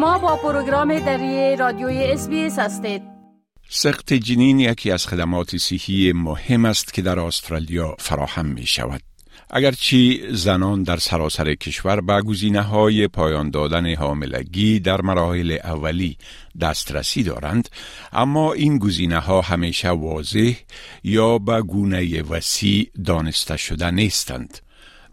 شما با پروگرام دری رادیوی اس هستید. سخت جنین یکی از خدمات صحی مهم است که در استرالیا فراهم می شود اگرچه زنان در سراسر کشور به گزینه های پایان دادن حاملگی در مراحل اولی دسترسی دارند اما این گزینه ها همیشه واضح یا به گونه وسیع دانسته شده نیستند.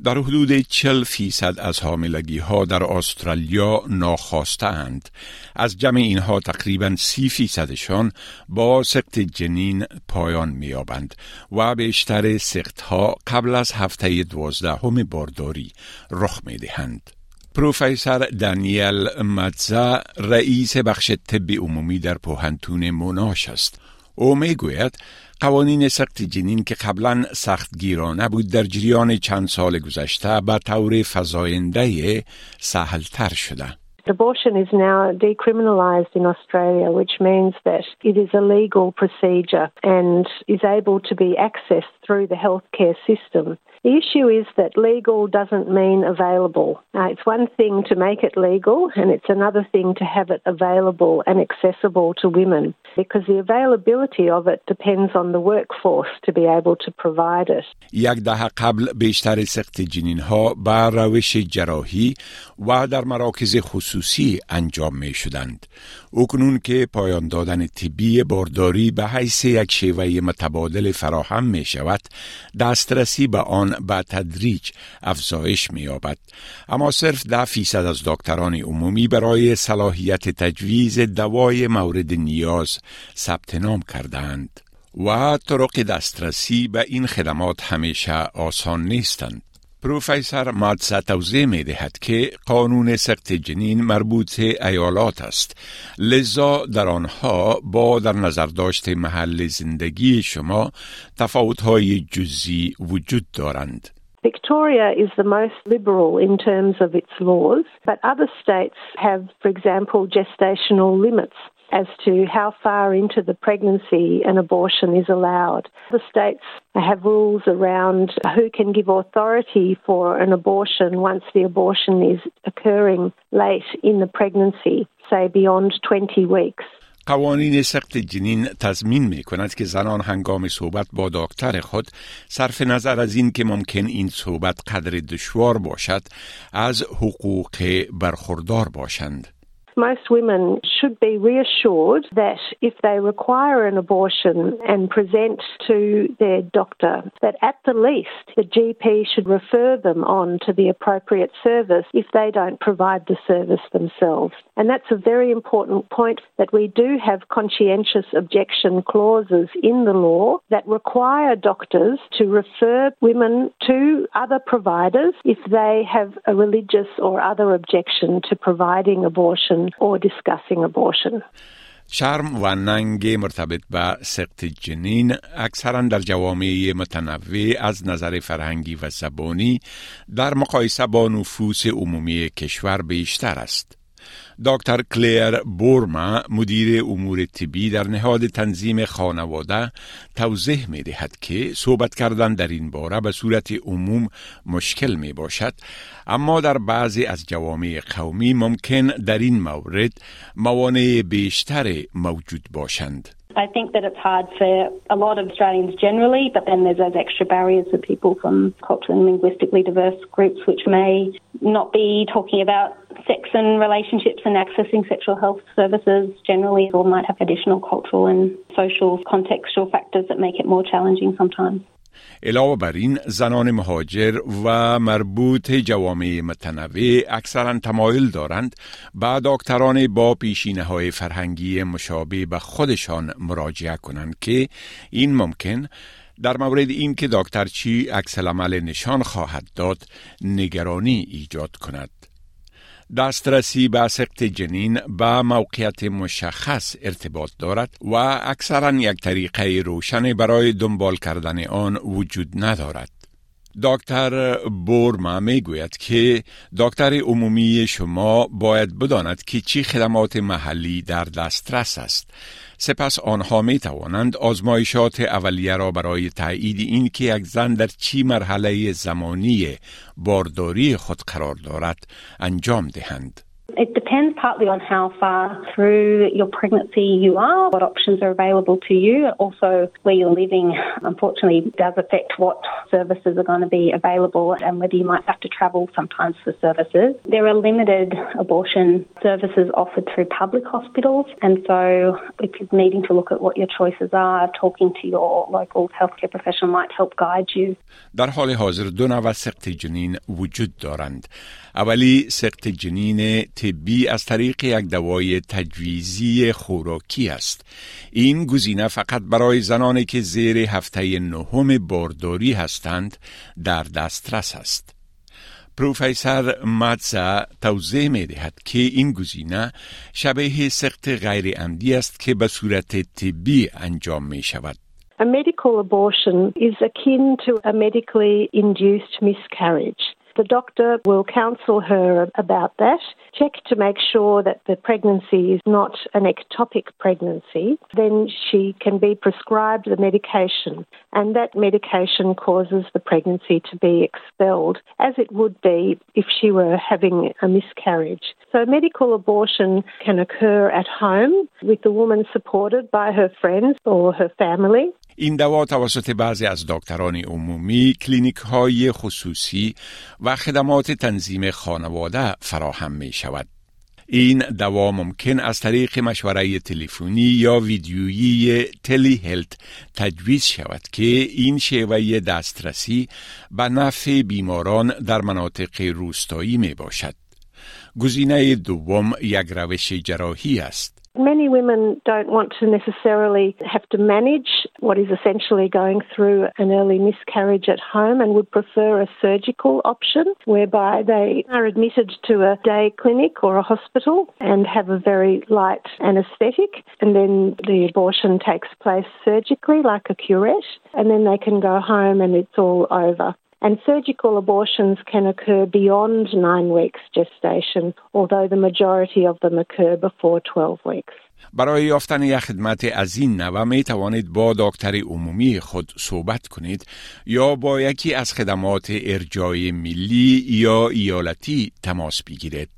در حدود 40 فیصد از حاملگی ها در استرالیا ناخواسته اند. از جمع اینها تقریبا 30 فیصدشان با سقط جنین پایان میابند و بیشتر سقط ها قبل از هفته دوازدهم بارداری رخ می دهند. پروفسور دانیل مدزا رئیس بخش طب عمومی در پوهنتون موناش است. او می گوید قوانین سخت جنین که قبلا سخت گیرانه بود در جریان چند سال گذشته به طور فضاینده سهل تر شده. Abortion is now decriminalised in Australia, which means that it is a legal procedure and is able to be accessed through the healthcare system. The issue is that legal doesn't mean available. Uh, it's one thing to make it legal, and it's another thing to have it available and accessible to women because the availability of it depends on the workforce to be able to provide it. یک دهه قبل بیشتر سخت جنین ها بر روش جراحی و در مراکز خصوصی انجام می شدند. اکنون که پایان دادن طبی بارداری به حیث یک شیوه متبادل فراهم می شود دسترسی به آن به تدریج افزایش می یابد اما صرف ده فیصد از دکتران عمومی برای صلاحیت تجویز دوای مورد نیاز ثبت نام کردند و طرق دسترسی به این خدمات همیشه آسان نیستند. پروفسور مادسا توضیح می دهد که قانون سخت جنین مربوط ایالات است لذا در آنها با در نظر داشت محل زندگی شما تفاوت های جزئی وجود دارند Victoria is the most liberal in terms of its laws, but other states have, for example, gestational limits. as to how far into the pregnancy an abortion is allowed. The states have rules around who can give authority for an abortion once the abortion is occurring late in the pregnancy, say beyond 20 weeks. قوانین سخت جنین تضمین می کند که زنان هنگام صحبت با دکتر خود صرف نظر از این که ممکن این صحبت قدر دشوار باشد از حقوق برخوردار باشند. most women should be reassured that if they require an abortion and present to their doctor, that at the least the GP should refer them on to the appropriate service if they don't provide the service themselves. And that's a very important point that we do have conscientious objection clauses in the law that require doctors to refer women to other providers if they have a religious or other objection to providing abortion or discussing abortion. شرم و ننگ مرتبط به سقط جنین اکثرا در جوامع متنوع از نظر فرهنگی و زبانی در مقایسه با نفوس عمومی کشور بیشتر است. دکتر کلیر بورما مدیر امور طبی در نهاد تنظیم خانواده توضیح می دهد که صحبت کردن در این باره به صورت عموم مشکل می باشد اما در بعضی از جوامع قومی ممکن در این مورد موانع بیشتر موجود باشند. I think that it's hard for a lot of Australians generally, but then there's those extra barriers for people from culturally and linguistically diverse groups which may not be talking about sex and relationships and accessing sexual health services generally, or might have additional cultural and social contextual factors that make it more challenging sometimes. علاوه بر این زنان مهاجر و مربوط جوامع متنوع اکثرا تمایل دارند به دکتران با پیشینه های فرهنگی مشابه به خودشان مراجعه کنند که این ممکن در مورد این که دکتر چی عکس نشان خواهد داد نگرانی ایجاد کند دسترسی به سقط جنین به موقعیت مشخص ارتباط دارد و اکثرا یک طریقه روشن برای دنبال کردن آن وجود ندارد. دکتر بورما می گوید که دکتر عمومی شما باید بداند که چی خدمات محلی در دسترس است سپس آنها می توانند آزمایشات اولیه را برای تایید این که یک زن در چی مرحله زمانی بارداری خود قرار دارد انجام دهند. It depends partly on how far through your pregnancy you are, what options are available to you, also where you're living. Unfortunately, does affect what services are going to be available and whether you might have to travel sometimes for services. There are limited abortion services offered through public hospitals, and so if you're needing to look at what your choices are, talking to your local healthcare professional might help guide you. در حال حاضر دو نوع سقط جنین وجود دارند. اولی سقط جنین طبی از طریق یک دوای تجویزی خوراکی است. این گزینه فقط برای زنانی که زیر هفته نهم بارداری هستند در دسترس است. پروفیسر ماتزا توضیح می دهد که این گزینه شبیه سقط غیر عمدی است که به صورت طبی انجام می شود. A medical abortion is akin to a medically induced miscarriage. The doctor will counsel her about that, check to make sure that the pregnancy is not an ectopic pregnancy. Then she can be prescribed the medication, and that medication causes the pregnancy to be expelled, as it would be if she were having a miscarriage. So, medical abortion can occur at home with the woman supported by her friends or her family. این دوا توسط بعضی از دکتران عمومی، کلینیک های خصوصی و خدمات تنظیم خانواده فراهم می شود. این دوا ممکن از طریق مشوره تلفنی یا ویدیویی تلی هلت تجویز شود که این شیوه دسترسی به نفع بیماران در مناطق روستایی می باشد. گزینه دوم یک روش جراحی است. Many women don't want to necessarily have to manage what is essentially going through an early miscarriage at home and would prefer a surgical option whereby they are admitted to a day clinic or a hospital and have a very light anaesthetic and then the abortion takes place surgically like a curette and then they can go home and it's all over. And surgical abortions can occur beyond nine weeks gestation, although the majority of them occur before 12 weeks. برای یافتن یک خدمت از این نوع می توانید با دکتر عمومی خود صحبت کنید یا با یکی از خدمات ارجای ملی یا ایالتی تماس بگیرید.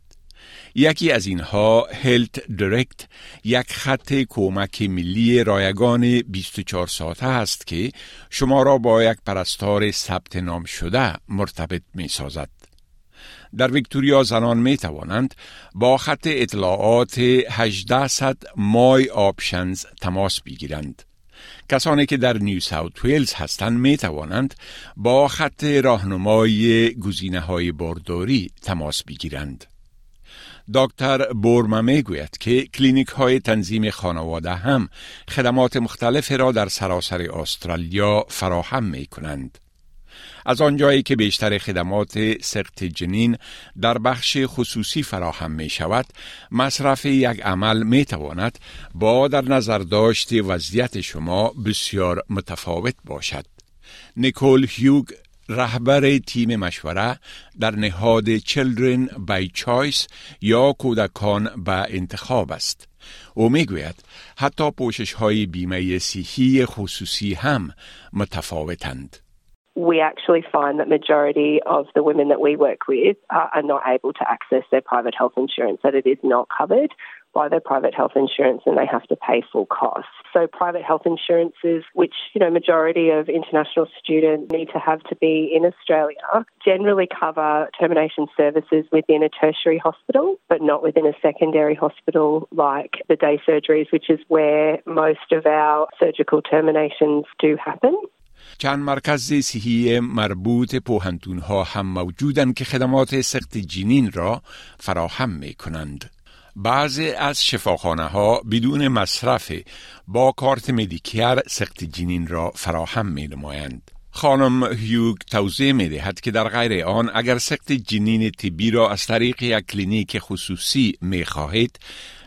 یکی از اینها هلت دایرکت یک خط کمک ملی رایگان 24 ساعته است که شما را با یک پرستار ثبت نام شده مرتبط می سازد. در ویکتوریا زنان می توانند با خط اطلاعات 1800 My Options تماس بگیرند. کسانی که در نیو ساوت ویلز هستند می توانند با خط راهنمای گزینه های بارداری تماس بگیرند. دکتر بورما می گوید که کلینیک های تنظیم خانواده هم خدمات مختلف را در سراسر استرالیا فراهم می کنند. از آنجایی که بیشتر خدمات سقط جنین در بخش خصوصی فراهم می شود، مصرف یک عمل می تواند با در نظر داشت وضعیت شما بسیار متفاوت باشد. نیکول هیوگ رهبر تیم مشوره در نهاد Children by Choice یا کودکان به انتخاب است. او می‌گوید حتی پوشش های بیمه صحی خصوصی هم متفاوتند. we actually find that majority of the women that we work with are not able to access their private health insurance, that it is not covered. by their private health insurance and they have to pay full costs. So private health insurances, which, you know, majority of international students need to have to be in Australia, generally cover termination services within a tertiary hospital, but not within a secondary hospital like the day surgeries, which is where most of our surgical terminations do happen. چند مرکز صحی مربوط پوهنتون ها هم موجودند که خدمات سخت جنین را فراهم می کنند. بعضی از شفاخانه ها بدون مصرف با کارت Medicare سقط جنین را فراهم می نمایند. خانم هیوگ توضیح می دهد که در غیر آن اگر سقط جنین طبی را از طریق یک کلینیک خصوصی می خواهید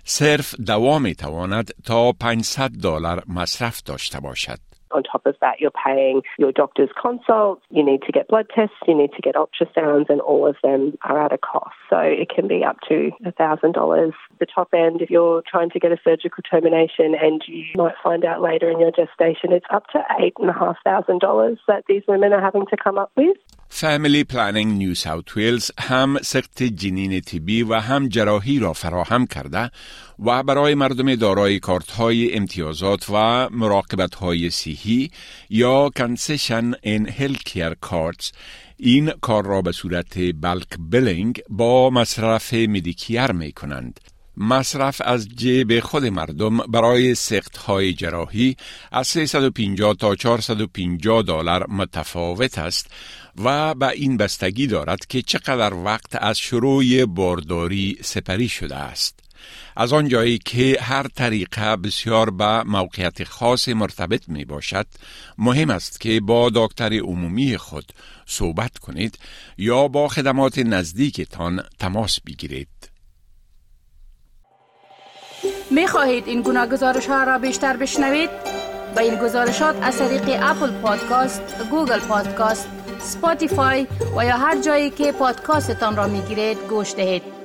صرف دوا می تواند تا 500 دلار مصرف داشته باشد. On top of that, you're paying your doctor's consults, you need to get blood tests, you need to get ultrasounds, and all of them are at a cost. So it can be up to $1,000. The top end, if you're trying to get a surgical termination and you might find out later in your gestation, it's up to $8,500 that these women are having to come up with. فامیلی پلانینگ نیو ساوت ویلز هم سخت جنین طبی و هم جراحی را فراهم کرده و برای مردم دارای کارت های امتیازات و مراقبت های صحی یا کنسشن این هلکیر کارتز این کار را به صورت بلک بلینگ با مصرف مدیکیر می کنند. مصرف از جیب خود مردم برای سخت های جراحی از 350 تا 450 دلار متفاوت است و به این بستگی دارد که چقدر وقت از شروع بارداری سپری شده است. از آنجایی که هر طریقه بسیار به موقعیت خاص مرتبط می باشد مهم است که با دکتر عمومی خود صحبت کنید یا با خدمات نزدیکتان تماس بگیرید می خواهید این گونه گزارش ها را بیشتر بشنوید؟ با این گزارشات از طریق Apple Podcast، Google Podcast، Spotify و یا هر جایی که پادکاستتان را می گیرید گوش دهید.